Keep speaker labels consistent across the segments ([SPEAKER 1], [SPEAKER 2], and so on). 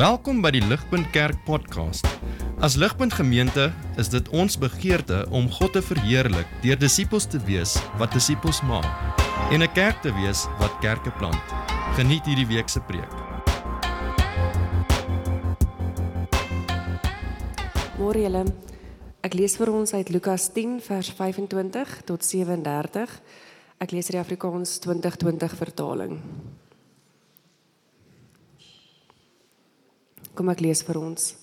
[SPEAKER 1] Welkom by die Ligpunt Kerk podcast. As Ligpunt Gemeente is dit ons begeerte om God te verheerlik deur disippels te wees wat disippels maak en 'n kerk te wees wat kerke plant. Geniet hierdie week se preek.
[SPEAKER 2] Môre julle. Ek lees vir ons uit Lukas 10 vers 25 tot 37. Ek lees die Afrikaans 2020 vertaling. Kom ek lees vir ons.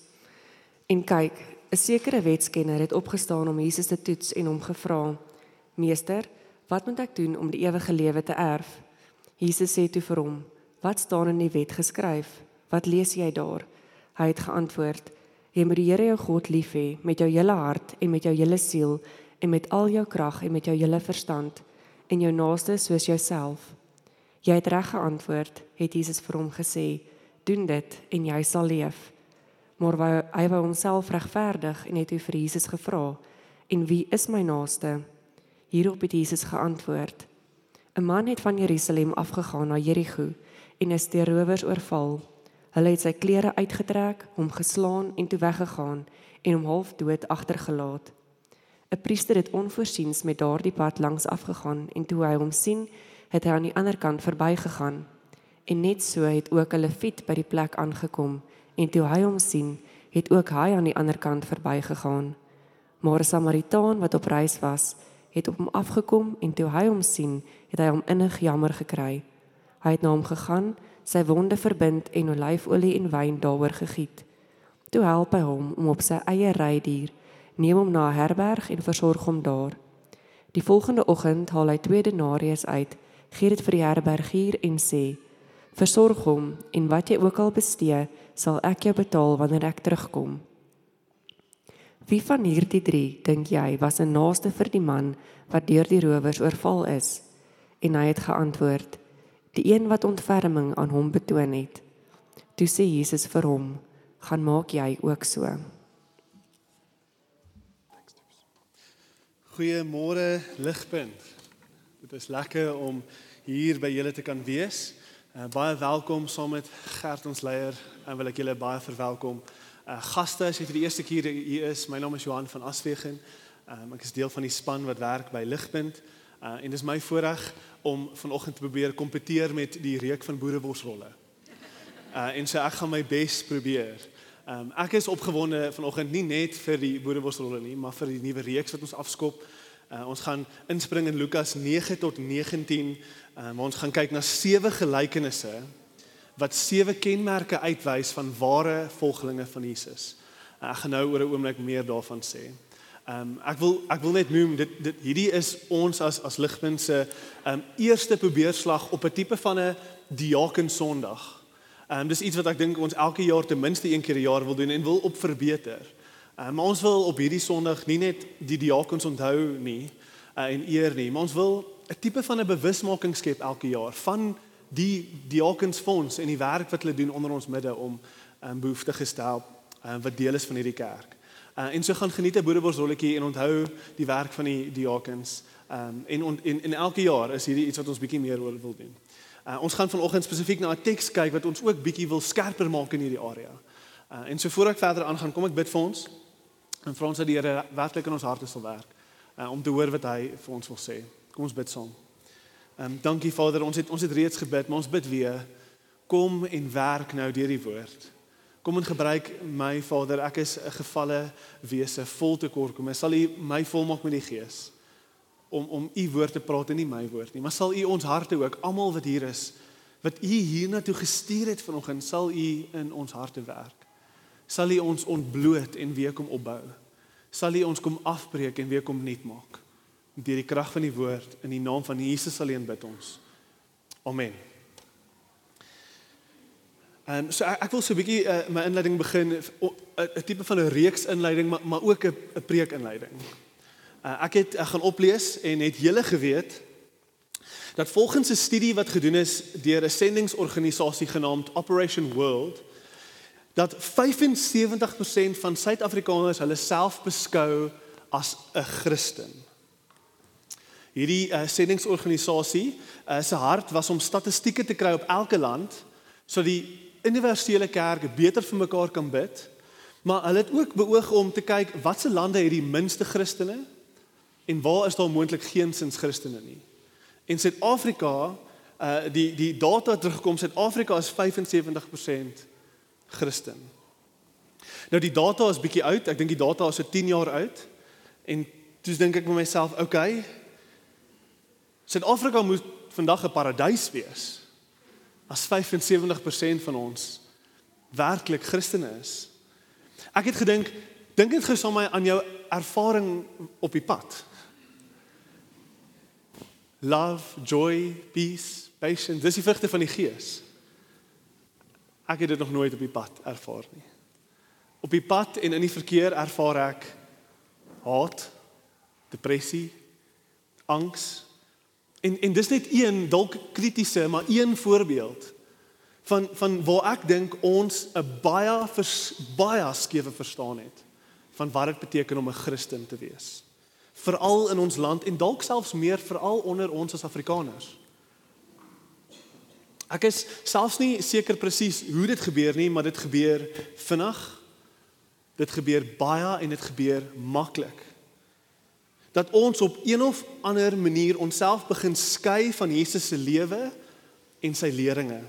[SPEAKER 2] En kyk, 'n sekere wetskenner het opgestaan om Jesus te toets en hom gevra: "Meester, wat moet ek doen om die ewige lewe te erf?" Jesus sê toe vir hom: "Wat staan in die wet geskryf? Wat lees jy daar?" Hy het geantwoord: "Jy moet die Here jou God lief hê met jou hele hart en met jou hele siel en met al jou krag en met jou hele verstand en jou naaste soos jouself." Jy het reg geantwoord, het Jesus vir hom gesê doen dit en jy sal leef. Maar wou, hy wou homself regverdig en het toe vir Jesus gevra: "En wie is my naaste?" Hierop het Jesus geantwoord: "’n Man het van Jerusalem afgegaan na Jerigo en is deur rowers oorval. Hulle het sy klere uitgetrek, hom geslaan en toe weggegaan en hom half dood agtergelaat. 'n Priester het onvoorsiens met daardie pad langs afgegaan en toe hy hom sien, het hy aan die ander kant verbygegaan." En net so het ook 'n leviet by die plek aangekom en toe hy hom sien, het ook hy aan die ander kant verbygegaan. Maar 'n Samaritaan wat op reis was, het op hom afgekom en toe hy hom sien, het hy hom innig jammer gekry. Hy het na hom gegaan, sy wonde verbind en olyfolie en wyn daaroor gegiet. Toe help hy hom om op sy eie rydier, neem hom na 'n herberg en versorg hom daar. Die volgende oggend haal hy twee denarius uit, gee dit vir die herbergier en sê: Versorg hom en wat jy ook al bestee, sal ek jou betaal wanneer ek terugkom. Wie van hierdie 3 dink jy was 'n naaste vir die man wat deur die rowers oorval is? En hy het geantwoord: Die een wat ontferming aan hom betoon het. Toe sê Jesus vir hom: "Gaan maak jy ook so."
[SPEAKER 3] Goeiemôre Ligpunt. Dit is lekker om hier by julle te kan wees. Uh, baie welkom saam met Gert ons leier en wil ek julle baie verwelkom. Uh, gaste, as jy vir die eerste keer hier is, my naam is Johan van Aswegen. Um, ek is deel van die span wat werk by Ligpunt. Uh, en dis my voorreg om vanoggend te probeer kompeteer met die reek van boereborsrolle. Uh, en so ek gaan my bes probeer. Um, ek is opgewonde vanoggend nie net vir die boereborsrolle nie, maar vir die nuwe reeks wat ons afskop. Uh, ons gaan inspring in Lukas 9 tot 19 Um, ons gaan kyk na sewe gelykenisse wat sewe kenmerke uitwys van ware volgelinge van Jesus. Ek gaan nou oor 'n oomblik meer daarvan sê. Ehm um, ek wil ek wil net noem dit dit hierdie is ons as as ligpunt se ehm um, eerste probeerslag op 'n tipe van 'n diaken Sondag. Ehm um, dis iets wat ek dink ons elke jaar ten minste een keer 'n jaar wil doen en wil op verbeter. Um, maar ons wil op hierdie Sondag nie net die diakens onthou nie uh, en eer nie, maar ons wil 'n tipe van 'n bewusmaking skep elke jaar van die diakensfonds en die werk wat hulle doen onder ons midde om um, behoeftiges te help um, wat deel is van hierdie kerk. Uh, en so gaan geniet 'n boereworsrolletjie en onthou die werk van die diakens. Um, en, on, en en elke jaar is hierdie iets wat ons bietjie meer oor wil doen. Uh, ons gaan vanoggend spesifiek na 'n teks kyk wat ons ook bietjie wil skerper maak in hierdie area. Uh, en so voor ek verder aangaan, kom ek bid vir ons en vra ons dat die Here werklik in ons harte sal werk uh, om te hoor wat hy vir ons wil sê. Kom ons bid saam. Ehm um, dankie Vader, ons het ons het reeds gebid, maar ons bid weer. Kom en werk nou deur die woord. Kom en gebruik my Vader, ek is 'n gefalle wese vol tekort. Kom, sal U my volmaak met die Gees om om U woord te praat en nie my woord nie, maar sal U ons harte ook almal wat hier is wat U hiernatoe gestuur het vanoggend, sal U in ons harte werk. Sal U ons ontbloot en weer kom opbou. Sal U ons kom afbreek en weer kom nuut maak deur die krag van die woord in die naam van Jesus alleen bid ons. Amen. En so ek, ek wil so 'n bietjie uh, my inleiding begin 'n tipe van 'n reeks inleiding maar maar ook 'n preek inleiding. Uh, ek het ek gaan oplees en het julle geweet dat volgens 'n studie wat gedoen is deur 'n sendingsorganisasie genaamd Operation World dat 75% van Suid-Afrikaners hulle self beskou as 'n Christen. Hierdie uh, sendingsorganisasie uh, se hart was om statistieke te kry op elke land sodat die universele kerk beter vir mekaar kan bid, maar hulle het ook beoog om te kyk watse lande het die minste Christene en waar is daar moontlik geensins Christene nie. En Suid-Afrika, uh die die data terugkom Suid-Afrika is 75% Christen. Nou die data is bietjie oud. Ek dink die data is so 10 jaar oud. En toe dink ek vir myself, okay. Suid-Afrika moet vandag 'n paradys wees as 75% van ons werklik Christene is. Ek het gedink, dink net gou saam my aan jou ervaring op die pad. Love, joy, peace, patience, dis die vrugte van die Gees. Ek het dit nog nooit op die pad ervaar nie. Op die pad en in die verkeer ervaar ek haat, depressie, angs, En en dis net een dalk kritiese, maar een voorbeeld van van waar ek dink ons 'n baie vers, baie skewe verstaan het van wat dit beteken om 'n Christen te wees. Veral in ons land en dalk selfs meer veral onder ons as Afrikaners. Ek is selfs nie seker presies hoe dit gebeur nie, maar dit gebeur vinnig. Dit gebeur baie en dit gebeur maklik dat ons op een of ander manier onsself begin skei van Jesus se lewe en sy leringe.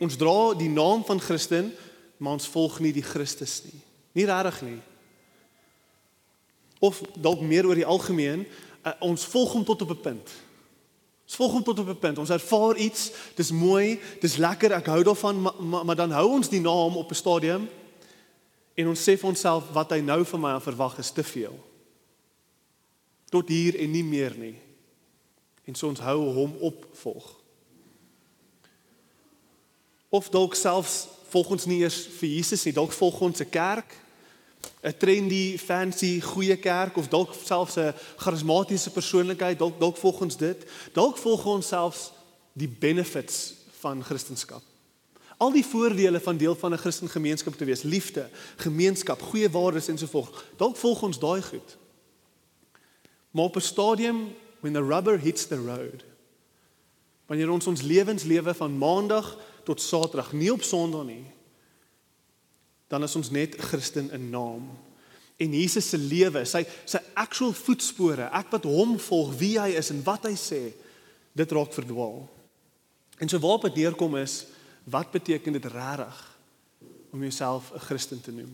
[SPEAKER 3] Ons dra die naam van Christen, maar ons volg nie die Christus nie. Nie regtig nie. Of dalk meer oor die algemeen, uh, ons volg hom tot op 'n punt. Ons volg hom tot op 'n punt. Ons ervaar iets, dis mooi, dis lekker, ek hou daarvan, maar, maar, maar dan hou ons die naam op 'n stadium en ons sê vir onsself wat hy nou van my verwag is te veel tot hier en nie meer nie. En so ons hou hom op volg. Of dalk selfs volg ons nie eers vir Jesus nie, dalk volg ons 'n kerk, 'n trendy, fancy, goeie kerk of dalk selfs 'n charismatiese persoonlikheid, dalk dalk volg ons dit. Dalk volg ons selfs die benefits van Christendom. Al die voordele van deel van 'n Christen gemeenskap te wees, liefde, gemeenskap, goeie waardes en so voort. Dalk volg ons daai goed. Maar op 'n stadium when the rubber hits the road. Wanneer ons ons lewens lewe van maandag tot saterdag, nie op sonderdag nie. Dan is ons net Christen in naam. En Jesus se lewe, sy sy actual voetspore, ek wat hom volg, wie hy is en wat hy sê, dit raak verdwaal. En so waarop dit neerkom is, wat beteken dit regtig om jouself 'n Christen te noem?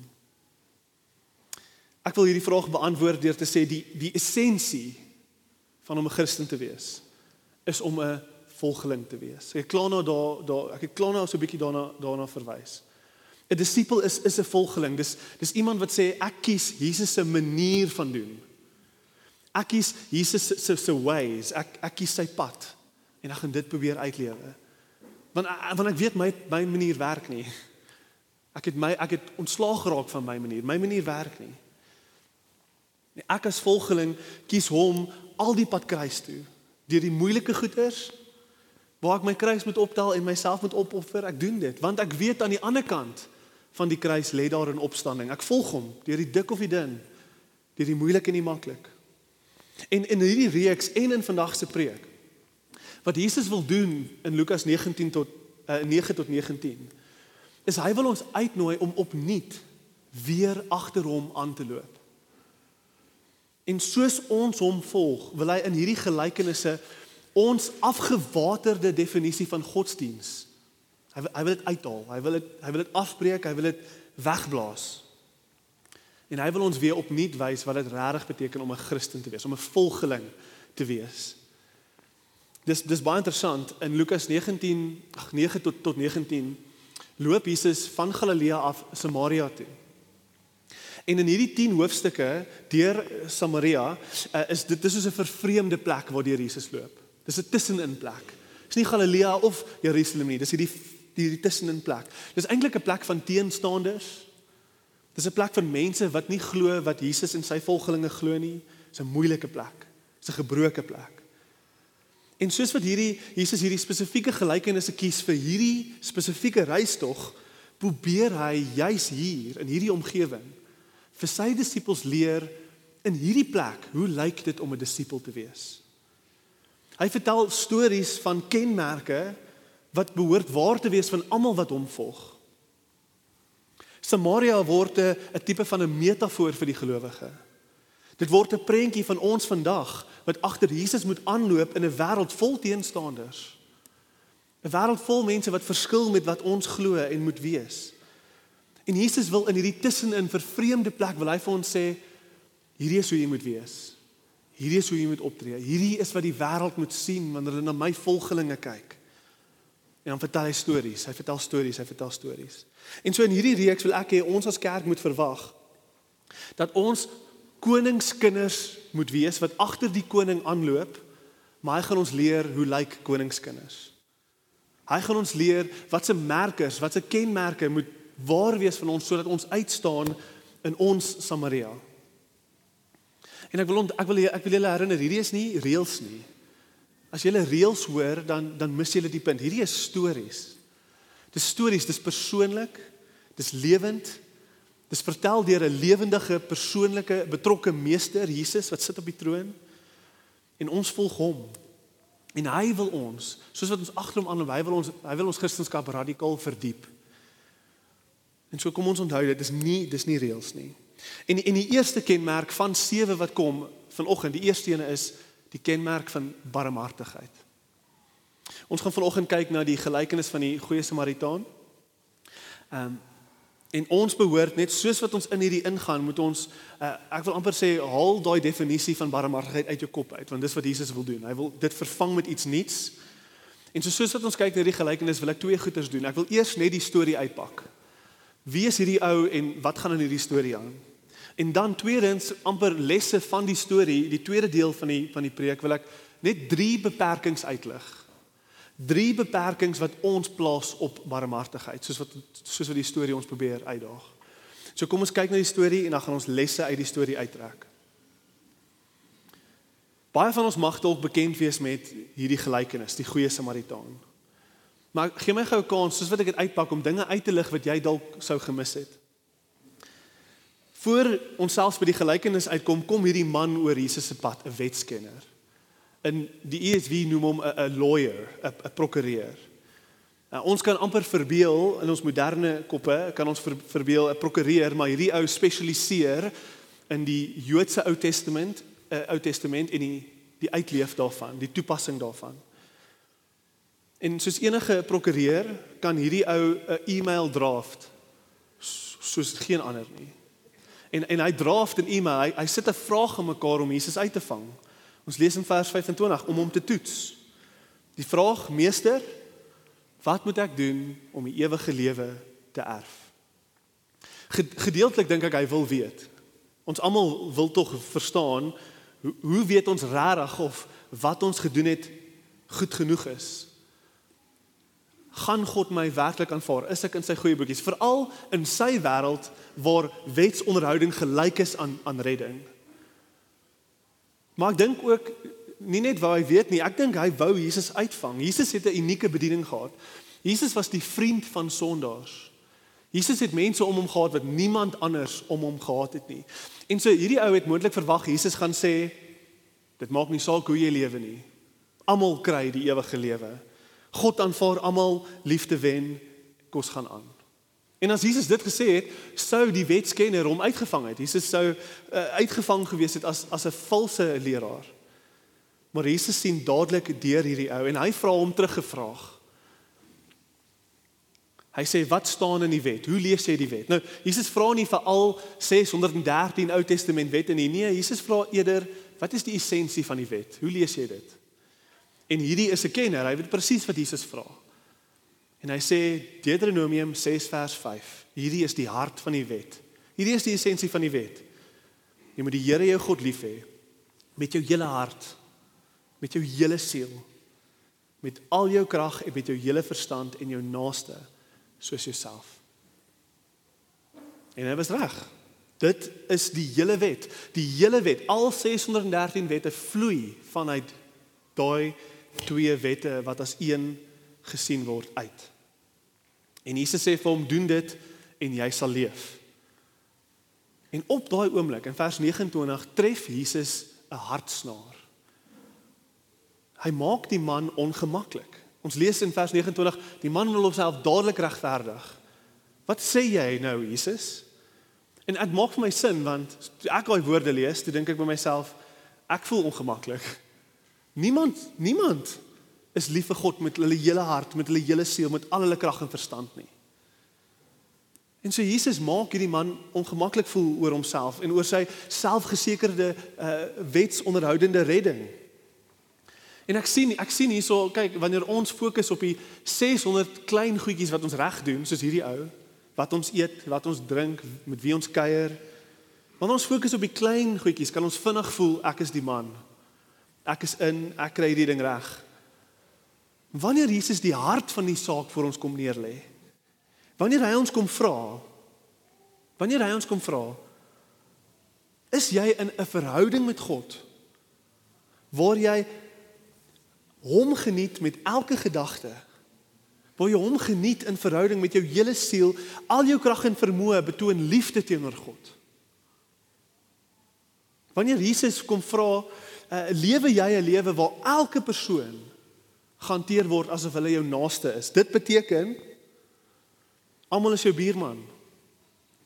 [SPEAKER 3] Ek wil hierdie vraag beantwoord deur te sê die die essensie van om 'n Christen te wees is om 'n volgeling te wees. Ek klaar nou daar daar ek het klaar nou so 'n bietjie daarna daarna verwys. 'n Disipel is is 'n volgeling. Dis dis iemand wat sê ek kies Jesus se manier van doen. Ek kies Jesus se se ways. Ek ek kies sy pad en ek gaan dit probeer uitlewe. Want want ek weet my my manier werk nie. Ek het my ek het ontslaag geraak van my manier. My manier werk nie. Nee, ek as volgeling kies hom al die pad kruis toe. Deur die moeilike goeders waar ek my kruis moet optel en myself moet opoffer, ek doen dit want ek weet aan die ander kant van die kruis lê daar 'n opstanding. Ek volg hom deur die dik of die dun, deur die moeilik en die maklik. En in hierdie reeks en in vandag se preek wat Jesus wil doen in Lukas 19 tot uh, eh, 9 tot 19 is hy wil ons uitnooi om opnuut weer agter hom aan te loop. En soos ons hom volg, wil hy in hierdie gelykenisse ons afgewaterde definisie van godsdiens. Hy wil, hy wil dit uithaal. Hy wil dit hy wil dit afbreek, hy wil dit wegblaas. En hy wil ons weer opnuut wys wat dit regtig beteken om 'n Christen te wees, om 'n volgeling te wees. Dis dis baie interessant in Lukas 19, ag 9 tot tot 19 loop Jesus van Galilea af Samaria toe. En in hierdie 10 hoofstukke deur Samaria uh, is dit dis soos 'n vervreemde plek waar deur Jesus loop. Dis 'n tussenin plek. Dis nie Galilea of Jerusalem nie, dis hierdie hierdie tussenin plek. Dis eintlik 'n plek van teenstanders. Dis 'n plek van mense wat nie glo wat Jesus en sy volgelinge glo nie. Dis 'n moeilike plek. Dis 'n gebroke plek. En soos wat hierdie Jesus hierdie spesifieke gelykenisse kies vir hierdie spesifieke reistog, probeer hy juis hier in hierdie omgewing vir sy disippels leer in hierdie plek hoe lyk dit om 'n disipel te wees. Hy vertel stories van kenmerke wat behoort waar te wees van almal wat hom volg. Samaria word 'n tipe van 'n metafoor vir die gelowige. Dit word 'n prentjie van ons vandag wat agter Jesus moet aanloop in 'n wêreld vol teenstanders. 'n Wêreld vol mense wat verskil met wat ons glo en moet wees. En Jesus wil in hierdie tussenin vervreemde plek wil hy vir ons sê hierdie is hoe jy moet wees. Hierdie is hoe jy moet optree. Hierdie is wat die wêreld moet sien wanneer hulle na my volgelinge kyk. En dan vertel hy stories. Hy vertel stories, hy vertel stories. En so in hierdie reeks wil ek hê ons as kerk moet verwag dat ons koningskinders moet wees wat agter die koning aanloop, maar hy gaan ons leer hoe lyk koningskinders. Hy gaan ons leer wat se merkers, wat se kenmerke moet waar wees van ons sodat ons uitstaan in ons Samaria. En ek wil ek wil ek wil julle herinner, hierdie is nie reëls nie. As jy hulle reëls hoor, dan dan mis jy die punt. Hierdie is stories. Dis stories, dis persoonlik, dis lewend, Dis vertel deur 'n lewendige persoonlike betrokke meester Jesus wat sit op die troon en ons volg hom. En hy wil ons, soos wat ons agter hom aanloop, hy wil ons hy wil ons Christendom radikaal verdiep. En so kom ons onthou dit is nie dis nie reëls nie. En en die eerste kenmerk van sewe wat kom vanoggend, die eerste ene is die kenmerk van barmhartigheid. Ons gaan vanoggend kyk na die gelykenis van die goeie Samaritaan. Ehm um, En ons behoort net soos wat ons in hierdie ingaan, moet ons uh, ek wil amper sê haal daai definisie van barmhartigheid uit jou kop uit, want dis wat Jesus wil doen. Hy wil dit vervang met iets nuuts. En so soos wat ons kyk na hierdie gelykenis, wil ek twee goeters doen. Ek wil eers net die storie uitpak. Wie is hierdie ou en wat gaan in hierdie storie aan? En dan tweedens amper lesse van die storie, die tweede deel van die van die preek wil ek net drie beperkings uitlig drie beperkings wat ons plaas op barmhartigheid soos wat soos wat die storie ons probeer uitdaag. So kom ons kyk na die storie en dan gaan ons lesse uit die storie uittrek. Baie van ons mag dalk bekend wees met hierdie gelykenis, die goeie Samaritaan. Maar gee my gou 'n kans soos wat ek dit uitpak om dinge uit te lig wat jy dalk sou gemis het. Voor ons selfs by die gelykenis uitkom, kom hierdie man oor Jesus se pad, 'n wetskenner in die ESV noem hom 'n lawyer, 'n prokureur. Nou ons kan amper verbeel in ons moderne koppe, kan ons ver, verbeel 'n prokureur, maar hierdie ou spesialiseer in die Joodse Ou Testament, uh, Ou Testament en die die uitleef daarvan, die toepassing daarvan. En soos enige prokureur kan hierdie ou 'n e-mail draft soos geen ander nie. En en hy draft 'n e-mail, hy, hy sit 'n vraag in mekaar om Jesus uit te vang. Ons lees in vers 25 om hom te toets. Die vraag: Meester, wat moet ek doen om die ewige lewe te erf? Gedeeltelik dink ek hy wil weet. Ons almal wil tog verstaan hoe, hoe weet ons regtig of wat ons gedoen het goed genoeg is? Gaan God my werklik aanvaar? Is ek in sy goeie boekies? Veral in sy wêreld waar wetsonderhouding gelyk is aan aan redding. Maar ek dink ook nie net waar hy weet nie, ek dink hy wou Jesus uitvang. Jesus het 'n unieke bediening gehad. Jesus was die vriend van sondaars. Jesus het mense om hom gehad wat niemand anders om hom gehad het nie. En so hierdie ou het moontlik verwag Jesus gaan sê dit maak nie saak hoe jy lewe nie. Almal kry die ewige lewe. God aanvaar almal liefde wen kos gaan aan. En as Jesus dit gesê het, sou die wetskenner hom uitgevang het. Jesus sou uh, uitgevang gewees het as as 'n valse leraar. Maar Jesus sien dadelik deur hierdie ou en hy vra hom teruggevraag. Hy sê wat staan in die wet? Hoe lees jy die wet? Nou Jesus vra nie vir al 613 Ou Testament wette nie. Nee, Jesus vra eerder wat is die essensie van die wet? Hoe lees jy dit? En hierdie is 'n kenner. Hy weet presies wat Jesus vra. En hy sê Deuteronomium 6 vers 5. Hierdie is die hart van die wet. Hierdie is die essensie van die wet. Jy moet die Here jou God lief hê met jou hele hart, met jou hele siel, met al jou krag en met jou hele verstand en jou naaste soos jouself. En hy was reg. Dit is die hele wet. Die hele wet, al 613 wette vloei vanuit daai twee wette wat as een gesien word uit. En Jesus sê vir hom doen dit en jy sal leef. En op daai oomblik in vers 29 tref Jesus 'n hartsnaar. Hy maak die man ongemaklik. Ons lees in vers 29, die man wil homself dadelik regverdig. Wat sê jy nou, Jesus? En dit maak vir my sin want ek daai woorde lees, toe dink ek by myself, ek voel ongemaklik. Niemand, niemand is lief vir God met hulle hele hart, met hulle hele siel, met al hulle krag en verstand nie. En so Jesus maak hierdie man ongemaklik voel oor homself en oor sy selfgesekerde uh wetsonderhoudende redding. En ek sien ek sien hierso kyk wanneer ons fokus op die 600 klein goedjies wat ons reg doen soos hierdie ou wat ons eet, wat ons drink, met wie ons kuier. Wanneer ons fokus op die klein goedjies, kan ons vinnig voel ek is die man. Ek is in, ek kry hierdie ding reg. Wanneer Jesus die hart van die saak vir ons kom neerlê. Wanneer hy ons kom vra, wanneer hy ons kom vra, is jy in 'n verhouding met God waar jy hom geniet met elke gedagte waar jy hom geniet in verhouding met jou hele siel, al jou krag en vermoë betoon liefde teenoor God. Wanneer Jesus kom vra, uh, lewe jy 'n lewe waar elke persoon gehanteer word asof hulle jou naaste is. Dit beteken almal is jou buurman.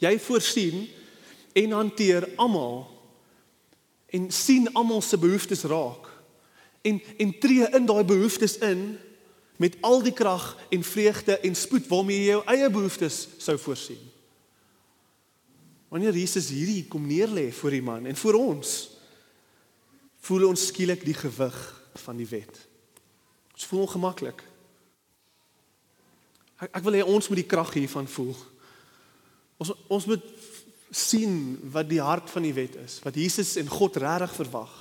[SPEAKER 3] Jy voorsien en hanteer almal en sien almal se behoeftes raak en en tree in daai behoeftes in met al die krag en vreugde en spoed waarmee jy jou eie behoeftes sou voorsien. Wanneer Jesus hierdie kom neerlê voor die man en vir ons voel ons skielik die gewig van die wet. Ons voel ongemaklik. Ek, ek wil hê ons moet die krag hiervan voel. Ons ons moet sien wat die hart van die wet is, wat Jesus en God regtig verwag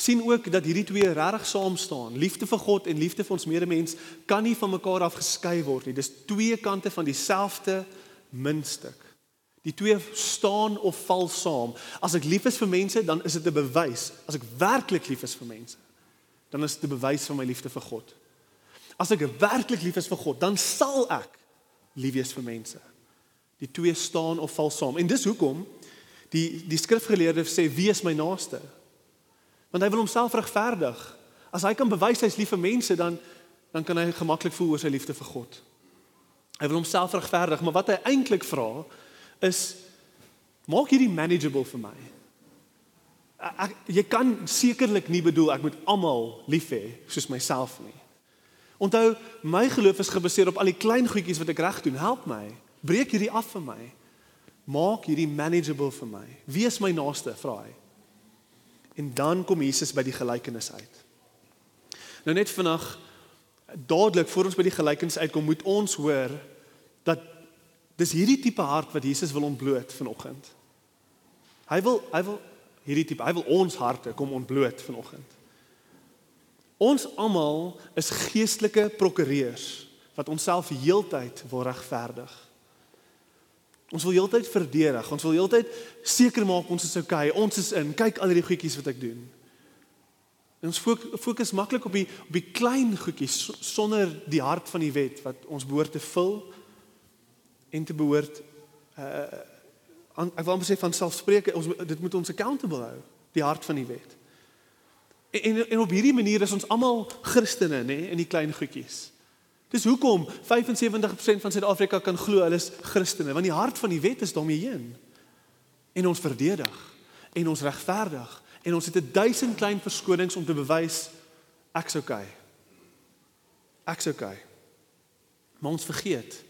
[SPEAKER 3] sien ook dat hierdie twee regtig saam staan. Liefde vir God en liefde vir ons medemens kan nie van mekaar af geskei word nie. Dis twee kante van dieselfde muntstuk. Die twee staan of val saam. As ek lief is vir mense, dan is dit 'n bewys. As ek werklik lief is vir mense, dan is dit 'n bewys van my liefde vir God. As ek werklik lief is vir God, dan sal ek lief wees vir mense. Die twee staan of val saam. En dis hoekom die die skrifgeleerde sê wie is my naaste? Want hy wil homself regverdig. As hy kan bewys hy's lief vir mense, dan dan kan hy gemaklik voel oor sy liefde vir God. Hy wil homself regverdig, maar wat hy eintlik vra is maak hierdie manageable vir my. Ek jy kan sekerlik nie bedoel ek moet almal lief hê soos myself nie. Onthou, my geloof is gebaseer op al die klein goedjies wat ek reg doen. Help my. Breek hierdie af vir my. Maak hierdie manageable vir my. Wie is my naaste? Vra hy. En dan kom Jesus by die gelykenis uit. Nou net vinnig dadelik voor ons by die gelykenis uitkom, moet ons hoor dat dis hierdie tipe hart wat Jesus wil ontbloot vanoggend. Hy wil hy wil hierdie tipe, hy wil ons harte kom ontbloot vanoggend. Ons almal is geestelike prokureurs wat onsself heeltyd wil regverdig. Ons wil heeltyd verdedig. Ons wil heeltyd seker maak ons is okay. Ons is in. Kyk al hierdie goedjies wat ek doen. En ons fokus maklik op die op die klein goedjies sonder die hart van die wet wat ons behoort te vul en te behoort uh ek wil amper sê van selfspreeke ons dit moet ons accountable hou die hart van die wet. En en, en op hierdie manier is ons almal Christene nê in die klein goedjies. Dis hoekom 75% van Suid-Afrika kan glo hulle is Christene, want die hart van die wet is daarmee heen. En ons verdedig en ons regverdig en ons het 'n duisend klein verskonings om te bewys ek's okay. Ek's okay. Maar ons vergeet.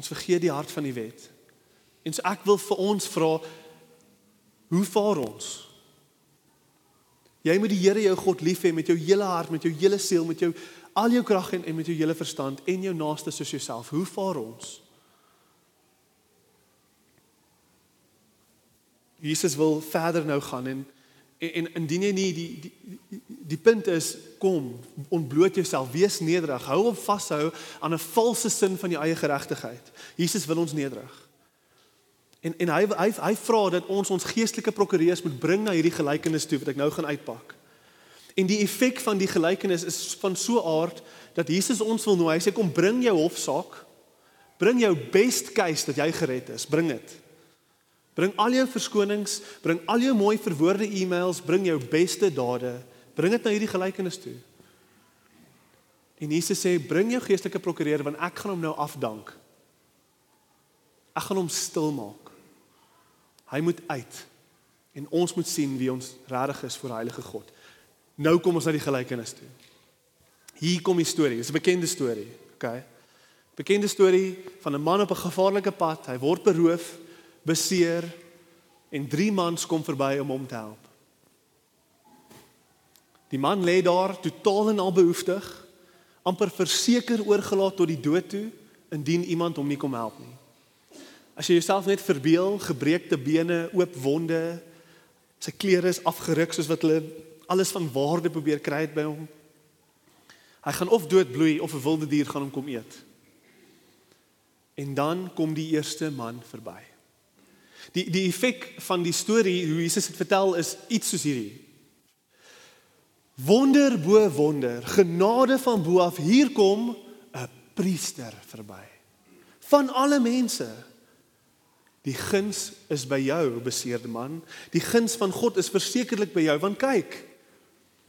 [SPEAKER 3] Ons vergeet die hart van die wet. En so ek wil vir ons vra hoe vaar ons? Jy moet die Here jou God lief hê met jou hele hart, met jou hele siel, met jou al jou krag en, en met jou hele verstand en jou naaste soos jouself. Hoe vaar ons? Jesus wil verder nou gaan en en, en indien jy nie die die die, die punt is kom ontbloot jouself wees nederig hou op vashou aan 'n valse sin van jou eie geregtigheid Jesus wil ons nederig en en hy hy hy vra dat ons ons geestelike prokureurs moet bring na hierdie gelykenis toe wat ek nou gaan uitpak En die effek van die gelykenis is van so aard dat Jesus ons wil nooi. Hy sê kom bring jou hofsaak. Bring jou best case dat jy gered is. Bring dit. Bring al jou verskonings, bring al jou mooi verwoorde e-mails, bring jou beste dade. Bring dit na hierdie gelykenis toe. En Jesus sê bring jou geestelike prokureur want ek gaan hom nou afdank. Ek gaan hom stil maak. Hy moet uit. En ons moet sien wie ons regtig is voor die heilige God. Nou kom ons na die gelykenis toe. Hier kom die storie. Dit is 'n bekende storie. Okay. Bekende storie van 'n man op 'n gevaarlike pad. Hy word beroof, beseer en drie mans kom verby om hom te help. Die man lê daar totaal en al behoeftig, amper verseker oorgelaat tot die dood toe indien iemand hom nie kom help nie. As jy jouself net verbeel, gebreekte bene, oop wonde, sy klere is afgeruk soos wat hulle alles van waarde probeer kry het by hom. Hy gaan of dood bloei of 'n wilde dier gaan hom kom eet. En dan kom die eerste man verby. Die die effek van die storie hoe Jesus dit vertel is iets soos hierdie. Wonder bo wonder, genade van bo af hier kom 'n priester verby. Van alle mense. Die guns is by jou, beseerde man. Die guns van God is versekerlik by jou want kyk.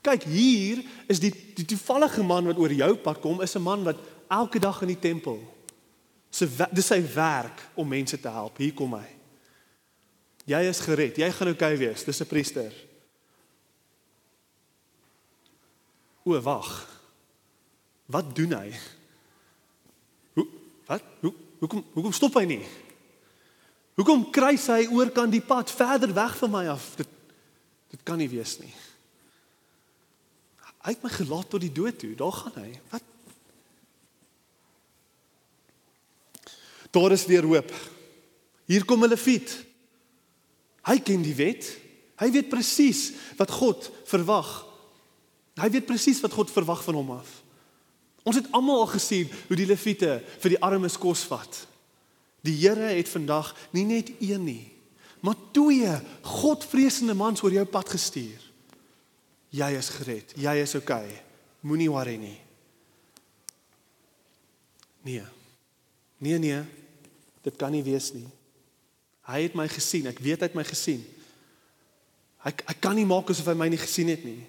[SPEAKER 3] Kyk hier is die die toevallige man wat oor jou pad kom is 'n man wat elke dag in die tempel se dis sy werk om mense te help. Hier kom hy. Jy is gered. Jy gaan oukei okay wees. Dis 'n priester. O, wag. Wat doen hy? Hoe wat? Hoe hoekom hoekom stop hy nie? Hoekom kruis hy oor kan die pad verder weg van my af? Dit dit kan nie wees nie. Hy het my gelaat tot die dood toe. Daar gaan hy. Wat? Daar is weer hoop. Hier kom hulle fiet. Hy ken die wet. Hy weet presies wat God verwag. Hy weet presies wat God verwag van hom af. Ons het almal al gesien hoe die leviete vir die armes kos vat. Die Here het vandag nie net een nie, maar twee Godvreesende mans oor jou pad gestuur. Jy is gered. Jy is oukei. Okay. Moenie worry nie. Nee. Nee nee. Dit kan nie wees nie. Hy het my gesien. Ek weet hy het my gesien. Hy hy kan nie maak asof hy my nie gesien het nie.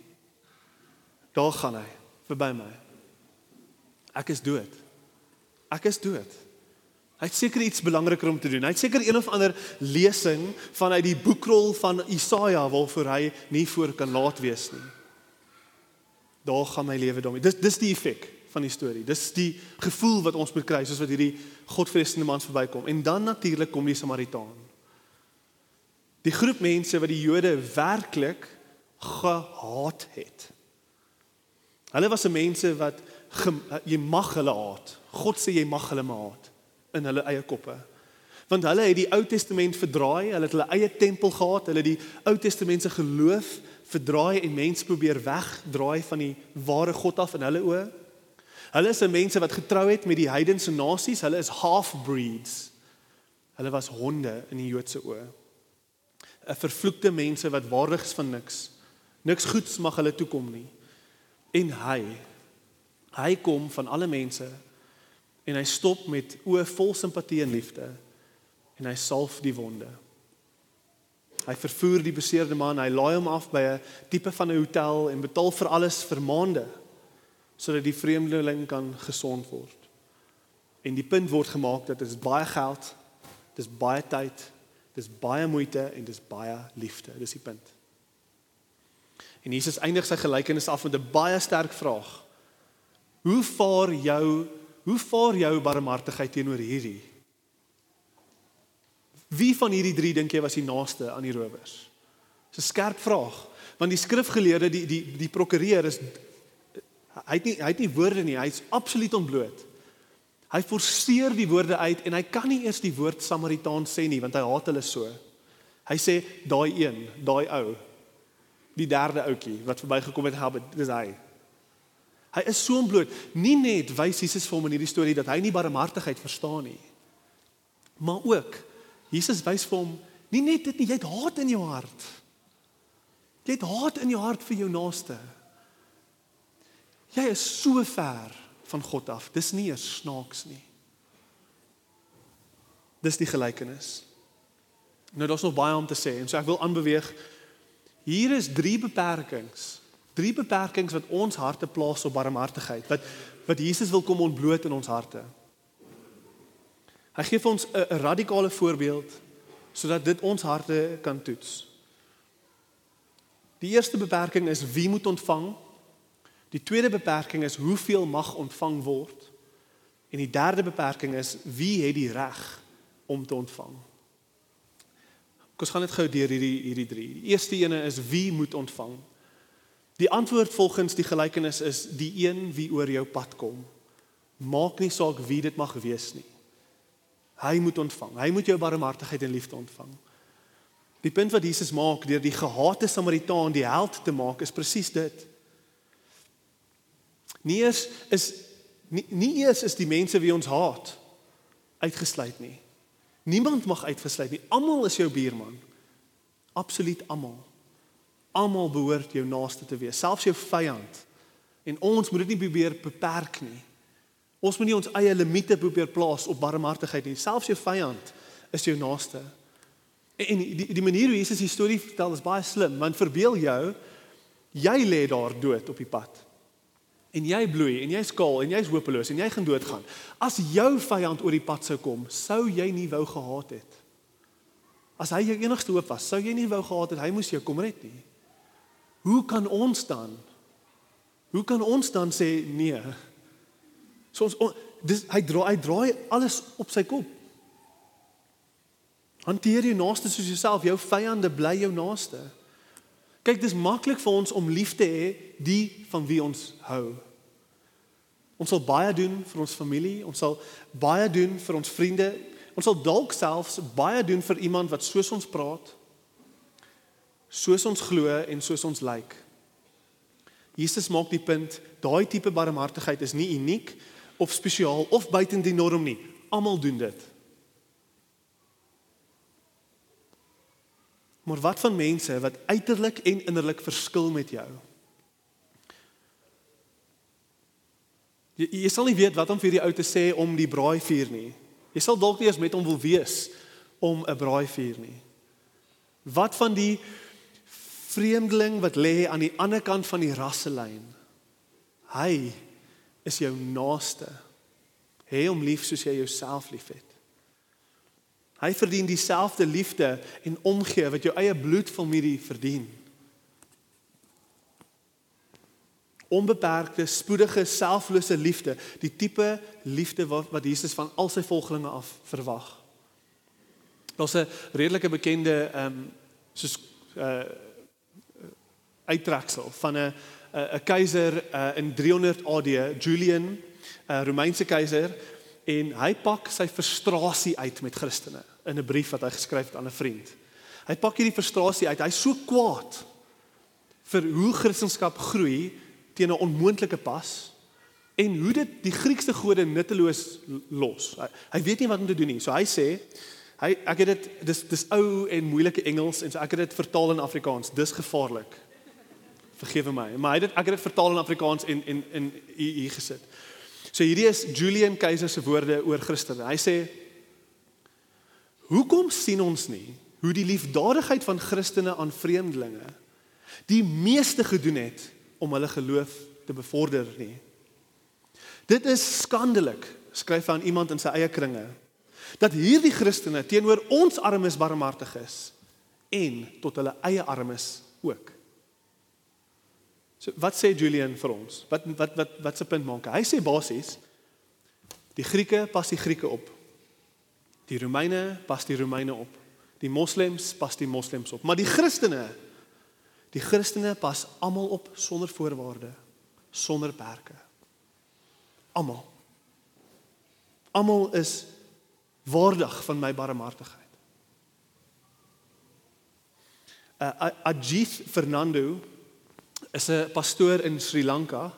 [SPEAKER 3] Daar gaan hy verby my. Ek is dood. Ek is dood. Hy het seker iets belangriker om te doen. Hy het seker een of ander lesing vanuit die boekrol van Isaia waarvoor hy nie voor kan laat wees nie. Daar gaan my lewe daarmee. Dis dis die effek van die storie. Dis die gevoel wat ons moet kry soos wat hierdie godvreesende man verbykom. En dan natuurlik kom die Samaritaan. Die groep mense wat die Jode werklik gehaat het. Hulle was 'n mense wat jy mag hulle haat. God sê jy mag hulle haat in hulle eie koppe. Want hulle het die Ou Testament verdraai, hulle het hulle eie tempel gehad, hulle het die Ou Testament se geloof verdraai en mense probeer wegdraai van die ware God af in hulle oë. Hulle is 'n mense wat getrou het met die heidense nasies, hulle is half-breeds. Hulle was honde in die Joodse oë. 'n vervloekte mense wat waardig is van niks. Niks goeds mag hulle toekom nie. En hy hy kom van alle mense en hy stop met oë vol simpatie en liefde en hy salf die wonde. Hy vervoer die beseerde man, hy laai hom af by 'n tipe van 'n hotel en betaal vir alles vir maande sodat die vreemdeling kan gesond word. En die punt word gemaak dat dit is baie geld, dit is baie tyd, Dis baie moeite en dis baie liefde. Dis die punt. En Jesus eindig sy gelykenis af met 'n baie sterk vraag. Hoe vaar jou hoe vaar jou barmhartigheid teenoor hierdie? Wie van hierdie drie dink jy was die naaste aan die rowers? Dis 'n skerp vraag, want die skrifgeleerde die die die prokureur is hy het nie hy het nie woorde nie, hy's absoluut ontbloot. Hy forceer die woorde uit en hy kan nie eers die woord Samaritaan sê nie want hy haat hulle so. Hy sê daai een, daai ou. Die derde ouetjie wat verbygekom het, help, dis hy. Hy is so bloot. Nie net wys Jesus vir hom in hierdie storie dat hy nie barmhartigheid verstaan nie. Maar ook Jesus wys vir hom nie net dit nie, jy het haat in jou hart. Jy het haat in jou hart vir jou naaste. Jy is so ver van God af. Dis nie eers snaaks nie. Dis die gelykenis. Nou daar's nog baie om te sê en so ek wil aanbeweeg. Hier is drie beperkings. Drie beperkings wat ons harte plaas op barmhartigheid. Wat wat Jesus wil kom ontbloot in ons harte. Hy gee vir ons 'n radikale voorbeeld sodat dit ons harte kan toets. Die eerste beperking is wie moet ontvang? Die tweede beperking is hoeveel mag ontvang word? En die derde beperking is wie het die reg om te ontvang? Kom ons gaan net gou deur hierdie hierdie drie. Die eerste ene is wie moet ontvang? Die antwoord volgens die gelykenis is die een wie oor jou pad kom. Maak nie saak wie dit mag wees nie. Hy moet ontvang. Hy moet jou barmhartigheid en liefde ontvang. Die punt wat Jesus maak deur die gehate Samaritaan die held te maak is presies dit. Nie eers is nie, nie eers is die mense wie ons haat uitgesluit nie. Niemand mag uitgesluit nie. Almal is jou buurman. Absoluut almal. Almal behoort jou naaste te wees, selfs jou vyand. En ons moet dit nie probeer beperk nie. Ons moet nie ons eie limite probeer plaas op barmhartigheid nie. Selfs jou vyand is jou naaste. En die die manier hoe Jesus die storie vertel is baie slim, want verbeel jou jy lê daar dood op die pad. En jy bloei en jy's kaal en jy's hopeloos en jy gaan doodgaan. As jou vyand oor die pad sou kom, sou jy nie wou gehaat het. As hy jou enigste hoop was, sou jy nie wou gehaat het hy moes jou kom red nie. Hoe kan ons dan? Hoe kan ons dan sê nee? So ons dis hy draai hy draai alles op sy kop. Hanteer jou naaste soos jouself, jou vyande bly jou naaste. Kyk, dis maklik vir ons om lief te hê die van wie ons hou. Ons sal baie doen vir ons familie, ons sal baie doen vir ons vriende. Ons sal dalk selfs baie doen vir iemand wat soos ons praat soos ons glo en soos ons lyk. Jesus maak die punt, daai tipe barmhartigheid is nie uniek of spesiaal of buite die norm nie. Almal doen dit. Maar wat van mense wat uiterlik en innerlik verskil met jou? Jy, jy sal nie weet wat om vir die ou te sê om die braaivuur nie. Jy sal dalk nie eens met hom wil wees om 'n braaivuur nie. Wat van die vreemdeling wat lê aan die ander kant van die rasselyn. Hy is jou naaste. Hê hom lief soos jy jouself liefhet. Hy verdien dieselfde liefde en omgee wat jou eie bloedfamilie verdien. Onbeperkte, spoedige, selflose liefde, die tipe liefde wat wat Jesus van al sy volgelinge af verwag. Daar's 'n redelike bekende ehm um, soos uh uittreksel van 'n 'n keiser uh, in 300 AD, Julian, 'n Romeinse keiser en hy pak sy frustrasie uit met Christene in 'n brief wat hy geskryf het aan 'n vriend. Hy pak hierdie frustrasie uit. Hy's so kwaad vir hoe Christendom groei teen 'n onmoontlike pas en hoe dit die Griekse gode nutteloos los. Hy, hy weet nie wat om te doen nie. So hy sê hy ek het dit dis dis ou en moeilike Engels en so ek het dit vertaal in Afrikaans. Dis gevaarlik. Vergewe my. Maar hy het dit ek het dit vertaal in Afrikaans en en in hier, gesit. So hierdie is Julian Keiser se woorde oor Christene. Hy sê Hoekom sien ons nie hoe die liefdadigheid van Christene aan vreemdelinge die meeste gedoen het om hulle geloof te bevorder nie? Dit is skandelik, skryf aan iemand in sy eie kringe, dat hierdie Christene teenoor ons armes barmhartig is en tot hulle eie armes ook. So wat sê Julian vir ons? Wat wat wat wat se punt maak hy? Hy sê basies die Grieke pas die Grieke op. Die Romeine pas die Romeine op. Die Moslems pas die Moslems op. Maar die Christene die Christene pas almal op sonder voorwaarde, sonder perke. Almal. Almal is waardig van my barmhartigheid. Uh, Ajith Fernando is 'n pastoor in Sri Lanka.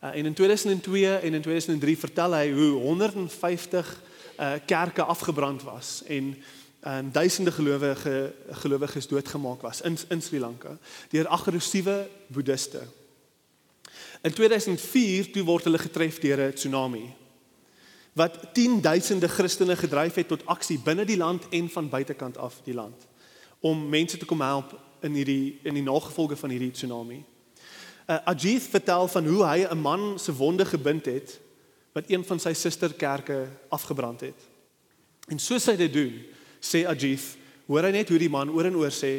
[SPEAKER 3] Uh, en in 2002 en in 2003 vertel hy hoe 150 uh, kerke afgebrand was en uh, duisende gelowige gelowiges doodgemaak was in in Sri Lanka deur aggressiewe boeddiste. In 2004 toe word hulle getref deur 'n tsunami wat 10000de Christene gedryf het tot aksie binne die land en van buitekant af die land om mense te kom help in hierdie in die nagevolge van hierdie tsunami. Uh, Ajith vertel van hoe hy 'n man se wonde gebind het wat een van sy susterkerke afgebrand het. En soos hy dit doen, sê Ajith, hoor hy net hoe die man oor en oor sê,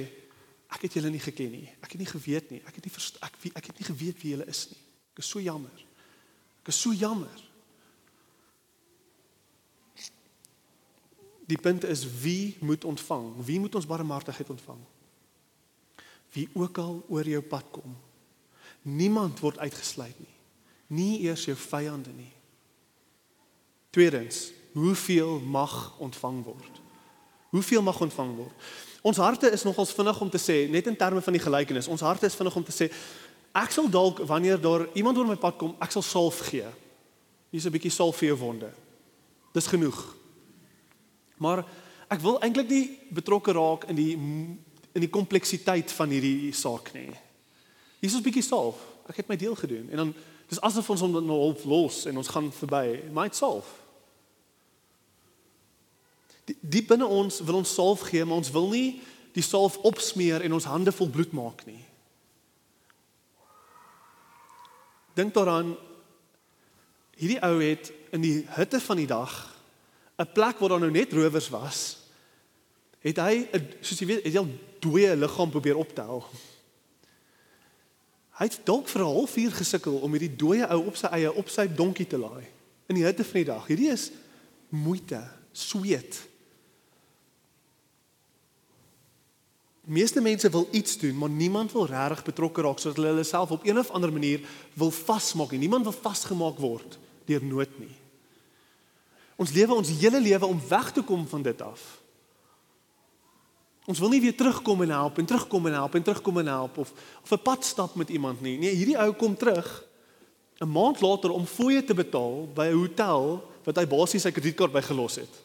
[SPEAKER 3] ek het julle nie geken nie. Ek het nie geweet nie. Ek het nie ek, ek het nie geweet wie julle is nie. Ek is so jammer. Ek is so jammer. Die punt is wie moet ontvang? Wie moet ons barmhartigheid ontvang? Wie ook al oor jou pad kom. Niemand word uitgesluit nie. Nie eers jou vyande nie. Tweedens, hoeveel mag ontvang word? Hoeveel mag ontvang word? Ons harte is nogals vinnig om te sê, net in terme van die gelykenis, ons harte is vinnig om te sê ek sal dalk wanneer daar iemand oor my pad kom, ek sal salf gee. Hier's 'n bietjie salf vir jou wonde. Dis genoeg. Maar ek wil eintlik nie betrokke raak in die in die kompleksiteit van hierdie saak nie. Hier is 'n bietjie salf. Ek het my deel gedoen en dan dis asof ons hom nou half los en ons gaan verby. My salf. Die, die binne ons wil ons salf gee, maar ons wil nie die salf opsmeer en ons hande vol bloed maak nie. Dink daaraan hierdie ou het in die hitte van die dag 'n plek waar daar nou net rowers was, het hy soos jy weet, het hy al dooie liggaam probeer optel. Hy het dalk vir 'n halfuur gesukkel om hierdie dooie ou op sy eie op sy donkie te laai in die hitte van die dag. Hierdie is moeite, sweet. Meeste mense wil iets doen, maar niemand wil regtig betrokke raak sodat hulle hulle self op een of ander manier wil vasmaak nie. Niemand wil vasgemaak word deur nood nie. Ons lewe ons hele lewe om weg te kom van dit af. Ons wil nie weer terugkom en help en terugkom en help en terugkom en help of of 'n pad stap met iemand nie. Nee, hierdie ou kom terug 'n maand later om fooie te betaal by 'n hotel wat hy basies sy kredietkaart by gelos het.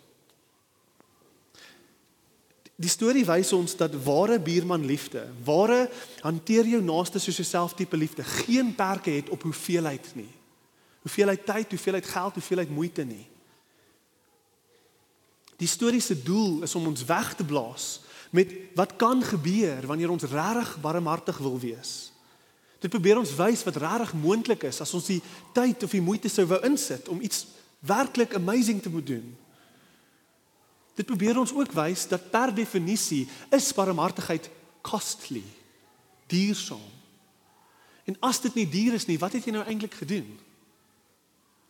[SPEAKER 3] Die storie wys ons dat ware buurman liefde, ware hanteer jou naaste soos jouself tipe liefde, geen perke het op hoeveelheid nie. Hoeveelheid tyd, hoeveelheid geld, hoeveelheid moeite nie. Die storie se doel is om ons weg te blaas met wat kan gebeur wanneer ons regtig barmhartig wil wees. Dit probeer ons wys wat regtig moontlik is as ons die tyd of die moeite sou wou insit om iets werklik amazing te moet doen. Dit probeer ons ook wys dat per definisie is barmhartigheid costly, duursaam. En as dit nie duur is nie, wat het jy nou eintlik gedoen?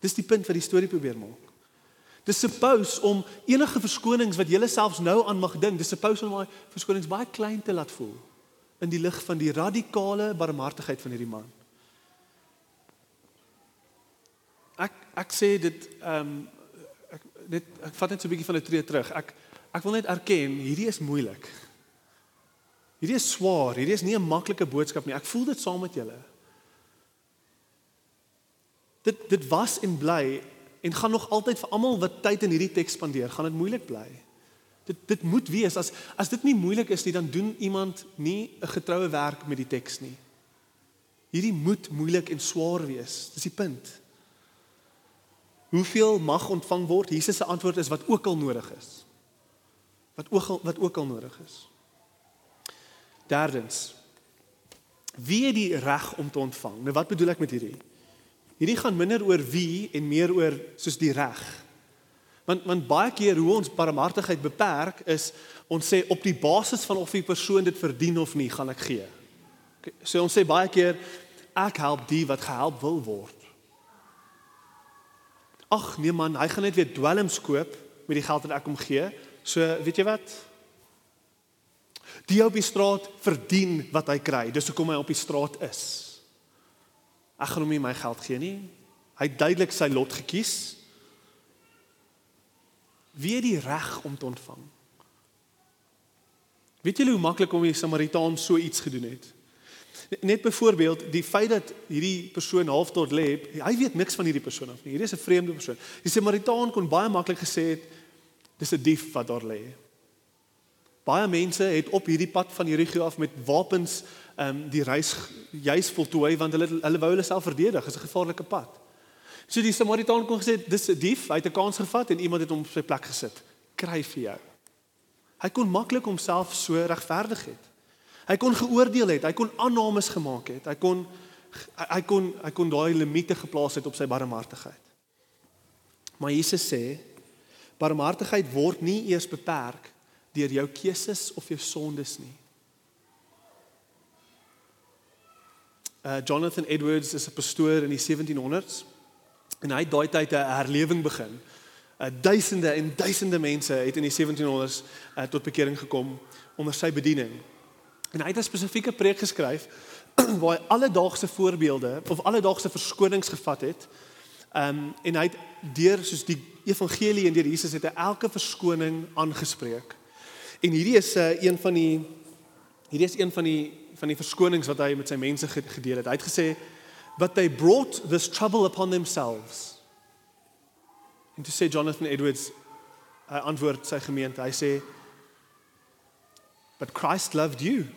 [SPEAKER 3] Dis die punt wat die storie probeer maak. Dis suppose om enige verskonings wat jy selfs nou aan mag dink, dis suppose om daai verskonings baie klein te laat voel in die lig van die radikale barmhartigheid van hierdie man. Ek ek sê dit ehm um, net ek vat net so 'n bietjie van 'n tree terug. Ek ek wil net erken hierdie is moeilik. Hierdie is swaar, hierdie is nie 'n maklike boodskap nie. Ek voel dit saam met julle. Dit dit was en bly en gaan nog altyd vir almal wat tyd in hierdie teks spandeer, gaan dit moeilik bly. Dit dit moet wees as as dit nie moeilik is nie, dan doen iemand nie 'n getroue werk met die teks nie. Hierdie moet moeilik en swaar wees. Dis die punt. Hoeveel mag ontvang word? Jesus se antwoord is wat ook al nodig is. Wat ook al wat ook al nodig is. Derdens. Wie het die reg om te ontvang? Nou wat bedoel ek met hierdie? Hierdie gaan minder oor wie en meer oor soos die reg. Want want baie keer hoe ons barmhartigheid beperk is ons sê op die basis van of die persoon dit verdien of nie, gaan ek gee. So ons sê baie keer ek help die wat gehelp wil word. Ag nee man, hy gaan net weer dwelms koop met die geld wat ek hom gee. So weet jy wat? Die op die straat verdien wat hy kry. Dis hoekom hy op die straat is. Ek gaan hom nie my geld gee nie. Hy het duidelik sy lot gekies. Wie het die reg om te ontvang? Weet julle hoe maklik om die Samaritaan so iets gedoen het? Net byvoorbeeld die feit dat hierdie persoon half tot lê, hy weet niks van hierdie persoon af nie. Hierdie is 'n vreemde persoon. Die Samaritaan kon baie maklik gesê het dis 'n dief wat daar lê. Baie mense het op hierdie pad van Jericho af met wapens ehm um, die reis juis voltooi want hulle hulle wou hulle self verdedig. Dit is 'n gevaarlike pad. So die Samaritaan kon gesê dis 'n dief, hy het 'n kans gevat en iemand het hom op sy plek gesit. Kry vir jou. Hy kon maklik homself so regverdig het. Hy kon geoordeel het, hy kon aannames gemaak het. Hy kon hy, kon hy kon daai limite geplaas het op sy barmhartigheid. Maar Jesus sê barmhartigheid word nie eers beperk deur jou keuses of jou sondes nie. Uh Jonathan Edwards is 'n pastoor in die 1700s en hy het daai tyd 'n herlewing begin. Uh duisende en duisende mense het in die 1700s uh, tot bekering gekom onder sy bediening. En hy het 'n spesifieke preek geskryf waar hy alledaagse voorbeelde of alledaagse verskonings gevat het. Um en hy het deur soos die evangelie en deur Jesus het hy elke verskoning aangespreek. En hierdie is 'n uh, een van die hierdie is een van die van die verskonings wat hy met sy mense gedeel het. Hy het gesê but they brought this trouble upon themselves. En toe sê Jonathan Edwards hy antwoord sy gemeente. Hy sê but Christ loved you.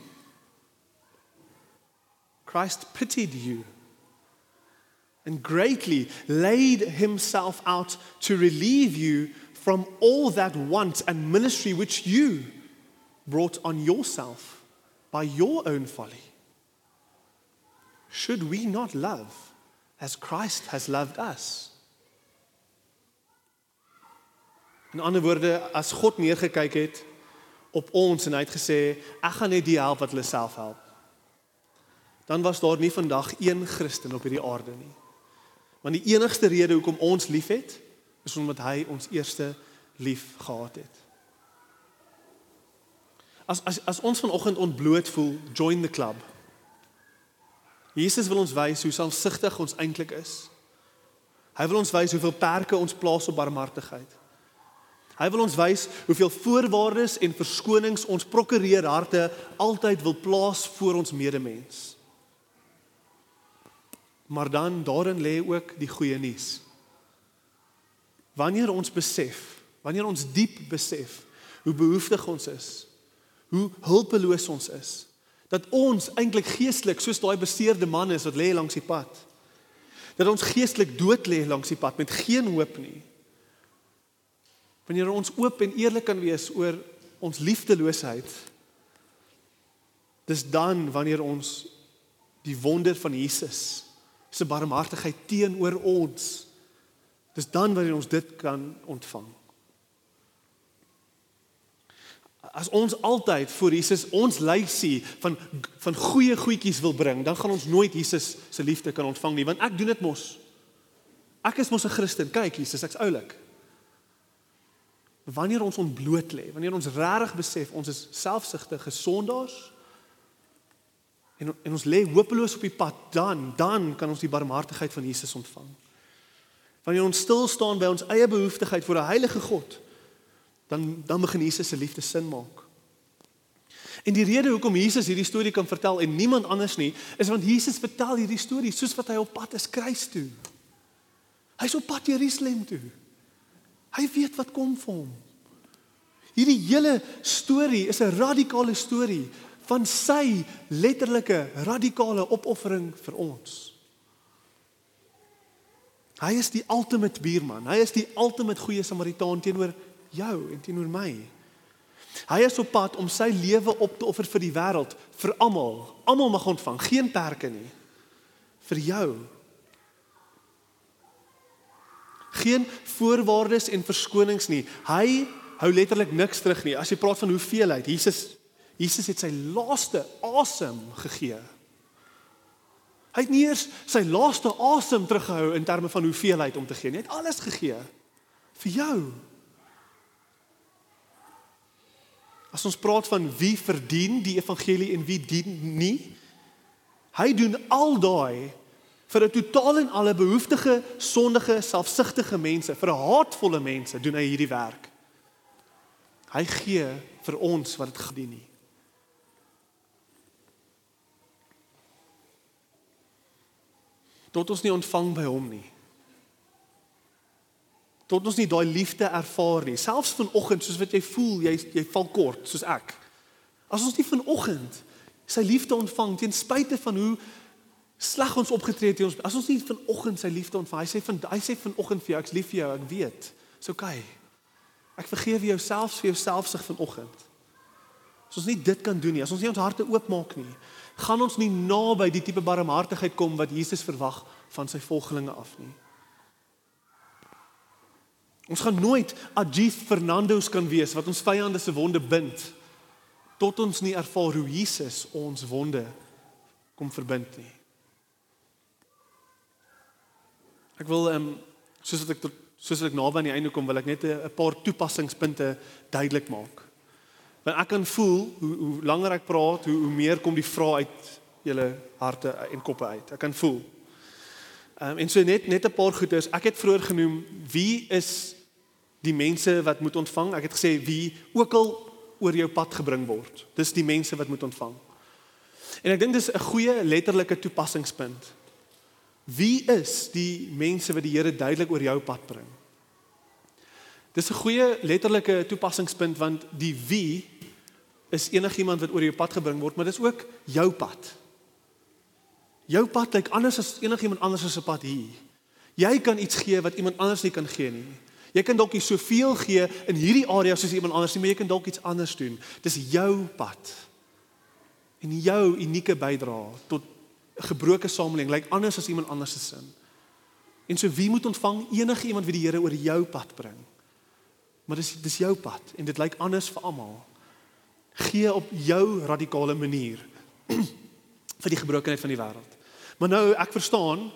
[SPEAKER 3] Christ pitied you and greatly laid himself out to relieve you from all that want and ministry which you brought on yourself by your own folly. Should we not love as Christ has loved us? In ander woorde, as God neergekyk het op ons en hy het gesê, ek gaan net die help wat hulle self help. Dan was daar nie vandag een Christen op hierdie aarde nie. Want die enigste rede hoekom ons liefhet, is omdat hy ons eerste lief gehad het. As as as ons vanoggend ontbloot voel, join the club. Jesus wil ons wys hoe selfsugtig ons eintlik is. Hy wil ons wys hoeveel perke ons plaas op barmhartigheid. Hy wil ons wys hoeveel voorwaardes en verskonings ons prokureer harte altyd wil plaas voor ons medemens. Maar dan daarin lê ook die goeie nuus. Wanneer ons besef, wanneer ons diep besef hoe behoeftig ons is, hoe hulpeloos ons is, dat ons eintlik geestelik soos daai beseerde man is wat lê langs die pad. Dat ons geestelik dood lê langs die pad met geen hoop nie. Wanneer ons oop en eerlik kan wees oor ons liefdeloosheid, dis dan wanneer ons die wonder van Jesus se barmhartigheid teenoor ons. Dis dan wanneer ons dit kan ontvang. As ons altyd voor Jesus ons lysie van van goeie goedjies wil bring, dan gaan ons nooit Jesus se liefde kan ontvang nie, want ek doen dit mos. Ek is mos 'n Christen. Kyk, Jesus, ek's oulik. Wanneer ons ontbloot lê, wanneer ons regtig besef ons is selfsugtige sondaars, en en ons lê hopeloos op die pad, dan dan kan ons die barmhartigheid van Jesus ontvang. Wanneer ons stil staan by ons eie behoeftigheid voor 'n heilige God, dan dan begin Jesus se liefde sin maak. En die rede hoekom Jesus hierdie storie kan vertel en niemand anders nie, is want Jesus vertel hierdie storie soos wat hy op pad is kruis toe. Hy's op pad Jerusalem toe. Hy weet wat kom vir hom. Hierdie hele storie is 'n radikale storie van sy letterlike radikale opoffering vir ons. Hy is die ultimate buurman. Hy is die ultimate goeie Samaritaan teenoor jou en teenoor my. Hy is op pad om sy lewe op te offer vir die wêreld, vir almal. Almal mag ontvang, geen perke nie. Vir jou. Geen voorwaardes en verskonings nie. Hy hou letterlik niks terug nie. As jy praat van hoeveelheid, Jesus Jesus het sy laaste asem gegee. Hy het nie eers sy laaste asem teruggehou in terme van hoeveelheid om te gee nie. Hy het alles gegee vir jou. As ons praat van wie verdien die evangelie en wie dien nie, hy doen al daai vir 'n totaal en alle behoeftige, sondige, selfsugtige mense, vir haatvolle mense doen hy hierdie werk. Hy gee vir ons wat dit gedien nie. tot ons nie ontvang by hom nie. Tot ons nie daai liefde ervaar nie. Selfs vanoggend soos wat jy voel, jy jy val kort soos ek. As ons nie vanoggend sy liefde ontvang ten spyte van hoe sleg ons opgetree het teen ons, as ons nie vanoggend sy liefde ontvang, hy sê van hy sê vanoggend vir jou, ek's lief vir jou, ek weet. Dis oukei. Okay. Ek vergewe jou selfs vir jouself sig vanoggend. As ons nie dit kan doen nie, as ons nie ons harte oopmaak nie, gaan ons nie naby die tipe barmhartigheid kom wat Jesus verwag van sy volgelinge af nie. Ons gaan nooit Ajith Fernando's kan wees wat ons vyande se wonde bind tot ons nie ervaar hoe Jesus ons wonde kom verbind nie. Ek wil ehm um, soos wat ek tot soos wat ek naby aan die einde kom, wil ek net 'n paar toepassingspunte duidelik maak. Want ek kan voel hoe hoe langer ek praat, hoe hoe meer kom die vrae uit julle harte en koppe uit. Ek kan voel. Ehm um, en so net net 'n paar goeders. Ek het vroeër genoem wie is die mense wat moet ontvang? Ek het gesê wie ook al oor jou pad gebring word. Dis die mense wat moet ontvang. En ek dink dis 'n goeie letterlike toepassingspunt. Wie is die mense wat die Here duidelik oor jou pad bring? Dis 'n goeie letterlike toepassingspunt want die wie is enigiemand wat oor jou pad gebring word, maar dis ook jou pad. Jou pad lyk anders as enigiemand anders se pad hier. Jy kan iets gee wat iemand anders nie kan gee nie. Jy kan dalk nie soveel gee in hierdie area soos iemand anders nie, maar jy kan dalk iets anders doen. Dis jou pad. En jou unieke bydrae tot gebroke samelewing lyk anders as iemand anders se sin. En so wie moet ontvang enige iemand wie die Here oor jou pad bring? Maar dis dis jou pad en dit lyk anders vir almal. Gee op jou radikale manier vir die gebrokenheid van die wêreld. Maar nou ek verstaan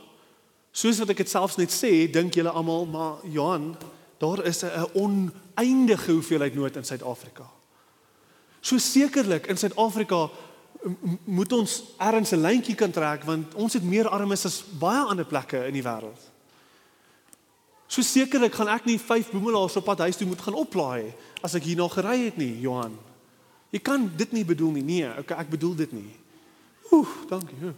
[SPEAKER 3] soos wat ek dit selfs net sê, dink julle almal maar Johan, daar is 'n oneindige hoeveelheid nood in Suid-Afrika. So sekerlik in Suid-Afrika moet ons ergens 'n lyntjie kan trek want ons het meer armes as baie ander plekke in die wêreld. So sekerlik gaan ek nie vyf boemelaars op pad huis toe moet gaan oplaai as ek hier na gery het nie, Johan. Jy kan dit nie bedoel nie. Nee, okay, ek bedoel dit nie. Oef, dankie.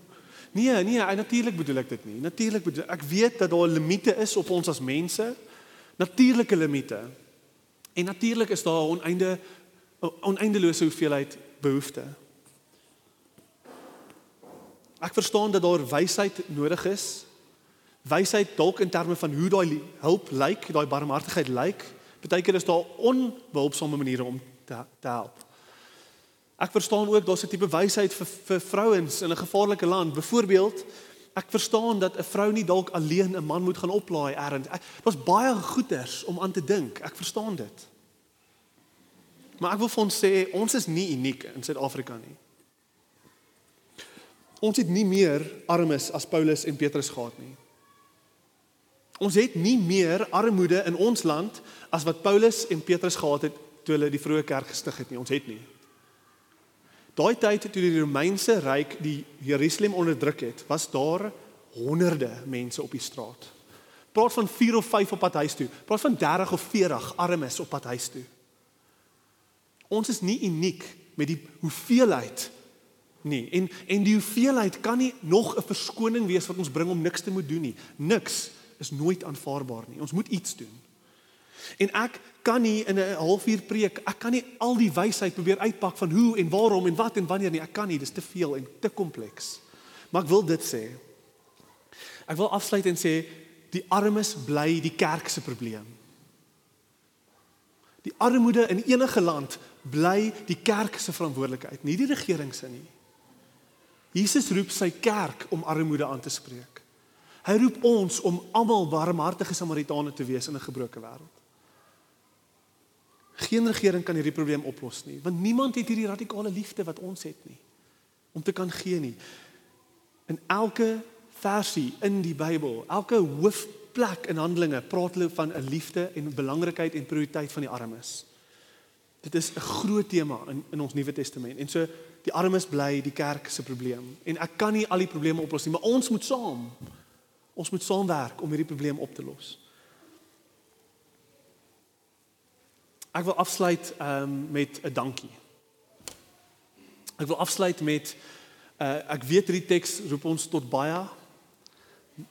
[SPEAKER 3] Nee, nee, natuurlik bedoel ek dit nie. Natuurlik bedoel ek weet dat daar limite is op ons as mense. Natuurlike limite. En natuurlik is daar oneinde oneindelose hoeveelheid behoeftes. Ek verstaan dat daar wysheid nodig is wysheid dalk in terme van hoe daai hulp lyk, daai barmhartigheid lyk. Partykeer is daar onbehulpsame maniere om te, te help. Ek verstaan ook daar's 'n tipe wysheid vir vir vrouens in 'n gevaarlike land. Byvoorbeeld, ek verstaan dat 'n vrou nie dalk alleen 'n man moet gaan oplaai ergens. Daar's baie goeders om aan te dink. Ek verstaan dit. Maar ek wil vir ons sê, ons is nie uniek in Suid-Afrika nie. Ons het nie meer armes as Paulus en Petrus gehad nie. Ons het nie meer armoede in ons land as wat Paulus en Petrus gehad het toe hulle die vroeë kerk gestig het nie. Ons het nie. Daai tyd toe die Romeinse ryk die Jerusalem onderdruk het, was daar honderde mense op die straat. Praat van 4 of 5 op pad huis toe. Praat van 30 of 40 armes op pad huis toe. Ons is nie uniek met die hoeveelheid nie. En en die hoeveelheid kan nie nog 'n verskoning wees wat ons bring om niks te moet doen nie. Niks is nooit aanvaarbaar nie. Ons moet iets doen. En ek kan nie in 'n halfuur preek, ek kan nie al die wysheid probeer uitpak van hoe en waarom en wat en wanneer nie. Ek kan nie, dis te veel en te kompleks. Maar ek wil dit sê. Ek wil afsluit en sê die armes bly die kerk se probleem. Die armoede in enige land bly die kerk se verantwoordelikheid, nie die regering se nie. Jesus roep sy kerk om armoede aan te spreek. Hy roep ons om almal barmhartige Samaritane te wees in 'n gebroke wêreld. Geen regering kan hierdie probleem oplos nie, want niemand het hierdie radikale liefde wat ons het nie om te kan gee nie. In elke versie in die Bybel, elke hoofplek in Handelinge praat hulle van 'n liefde en belangrikheid en prioriteit van die armes. Dit is 'n groot tema in in ons Nuwe Testament. En so die armes bly die kerk se probleem. En ek kan nie al die probleme oplos nie, maar ons moet saam Ons moet saamwerk om hierdie probleem op te los. Ek wil afsluit um, met 'n dankie. Ek wil afsluit met uh, ek weet hierdie teks roep ons tot baie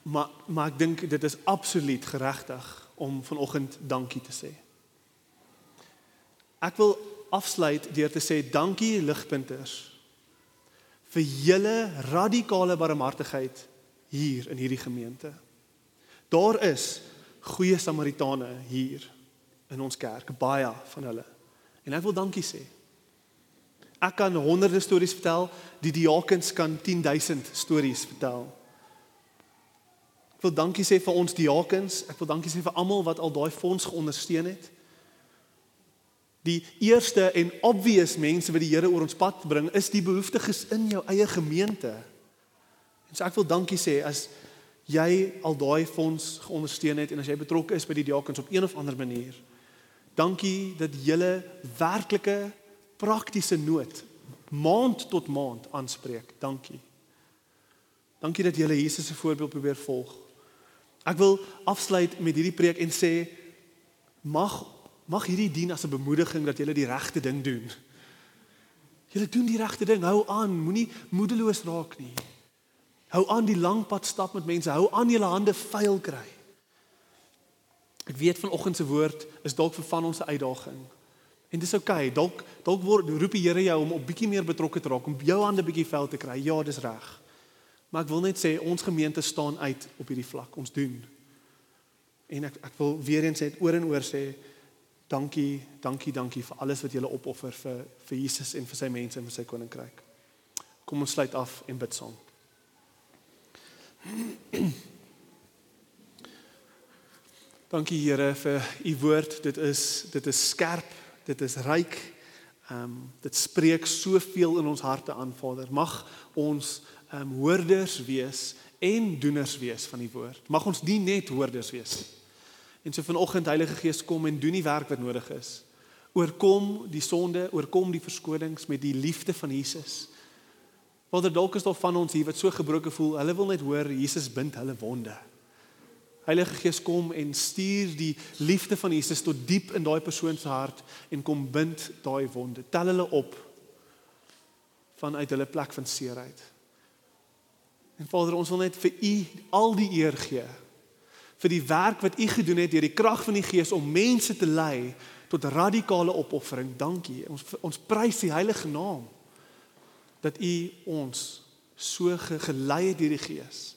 [SPEAKER 3] maar maar ek dink dit is absoluut geregtig om vanoggend dankie te sê. Ek wil afsluit deur te sê dankie ligpunters vir julle radikale barmhartigheid hier in hierdie gemeente. Daar is goeie Samaritane hier in ons kerk, baie van hulle. En ek wil dankie sê. Ek kan honderde stories vertel, die diakens kan 10000 stories vertel. Ek wil dankie sê vir ons diakens, ek wil dankie sê vir almal wat al daai fonds geondersteun het. Die eerste en obvious mense wat die Here oor ons pad bring, is die behoeftiges in jou eie gemeente. En so ek wil dankie sê as jy al daai fonds geondersteun het en as jy betrokke is by die diakens op een of ander manier. Dankie dat julle werklike praktiese nood maand tot maand aanspreek. Dankie. Dankie dat julle Jesus se voorbeeld probeer volg. Ek wil afsluit met hierdie preek en sê mag mag hierdie dien as 'n bemoediging dat julle die regte ding doen. Julle doen die regte ding. Hou aan, moenie moedeloos raak nie. Hou aan die lang pad stap met mense. Hou aan julle hande vuil kry. Ek weet vanoggend se woord is dalk vir van ons 'n uitdaging. En dis oukei. Okay. Dalk dalk word roep die Here jou om op bietjie meer betrokke te raak, om jou hande bietjie vel te kry. Ja, dis reg. Maar ek wil net sê ons gemeente staan uit op hierdie vlak. Ons doen. En ek ek wil weer eens sê oor en oor sê dankie, dankie, dankie vir alles wat julle opoffer vir vir Jesus en vir sy mense en vir sy koninkryk. Kom ons sluit af en bid saam. Dankie Here vir u woord. Dit is dit is skerp, dit is ryk. Ehm um, dit spreek soveel in ons harte aan, Vader. Mag ons ehm um, hoorders wees en doeners wees van die woord. Mag ons nie net hoorders wees nie. En so vanoggend Heilige Gees kom en doen die werk wat nodig is. Oorkom die sonde, oorkom die verskonings met die liefde van Jesus. Vader, dalk is daar van ons hier wat so gebroken voel. Hulle wil net hoor Jesus bind hulle wonde. Heilige Gees kom en stuur die liefde van Jesus tot diep in daai persoon se hart en kom bind daai wonde. Tel hulle op vanuit hulle plek van seerheid. En Vader, ons wil net vir U al die eer gee vir die werk wat U gedoen het deur die krag van die Gees om mense te lei tot radikale opoffering. Dankie. Ons ons prys die heilige naam dat U ons so gelei het deur die Gees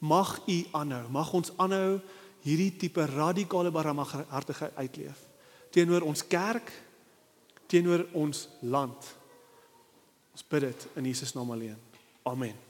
[SPEAKER 3] mag u aanhou. Mag ons aanhou hierdie tipe radikale barmhartigheid uitleef teenoor ons kerk, teenoor ons land. Ons bid dit in Jesus naam alleen. Amen.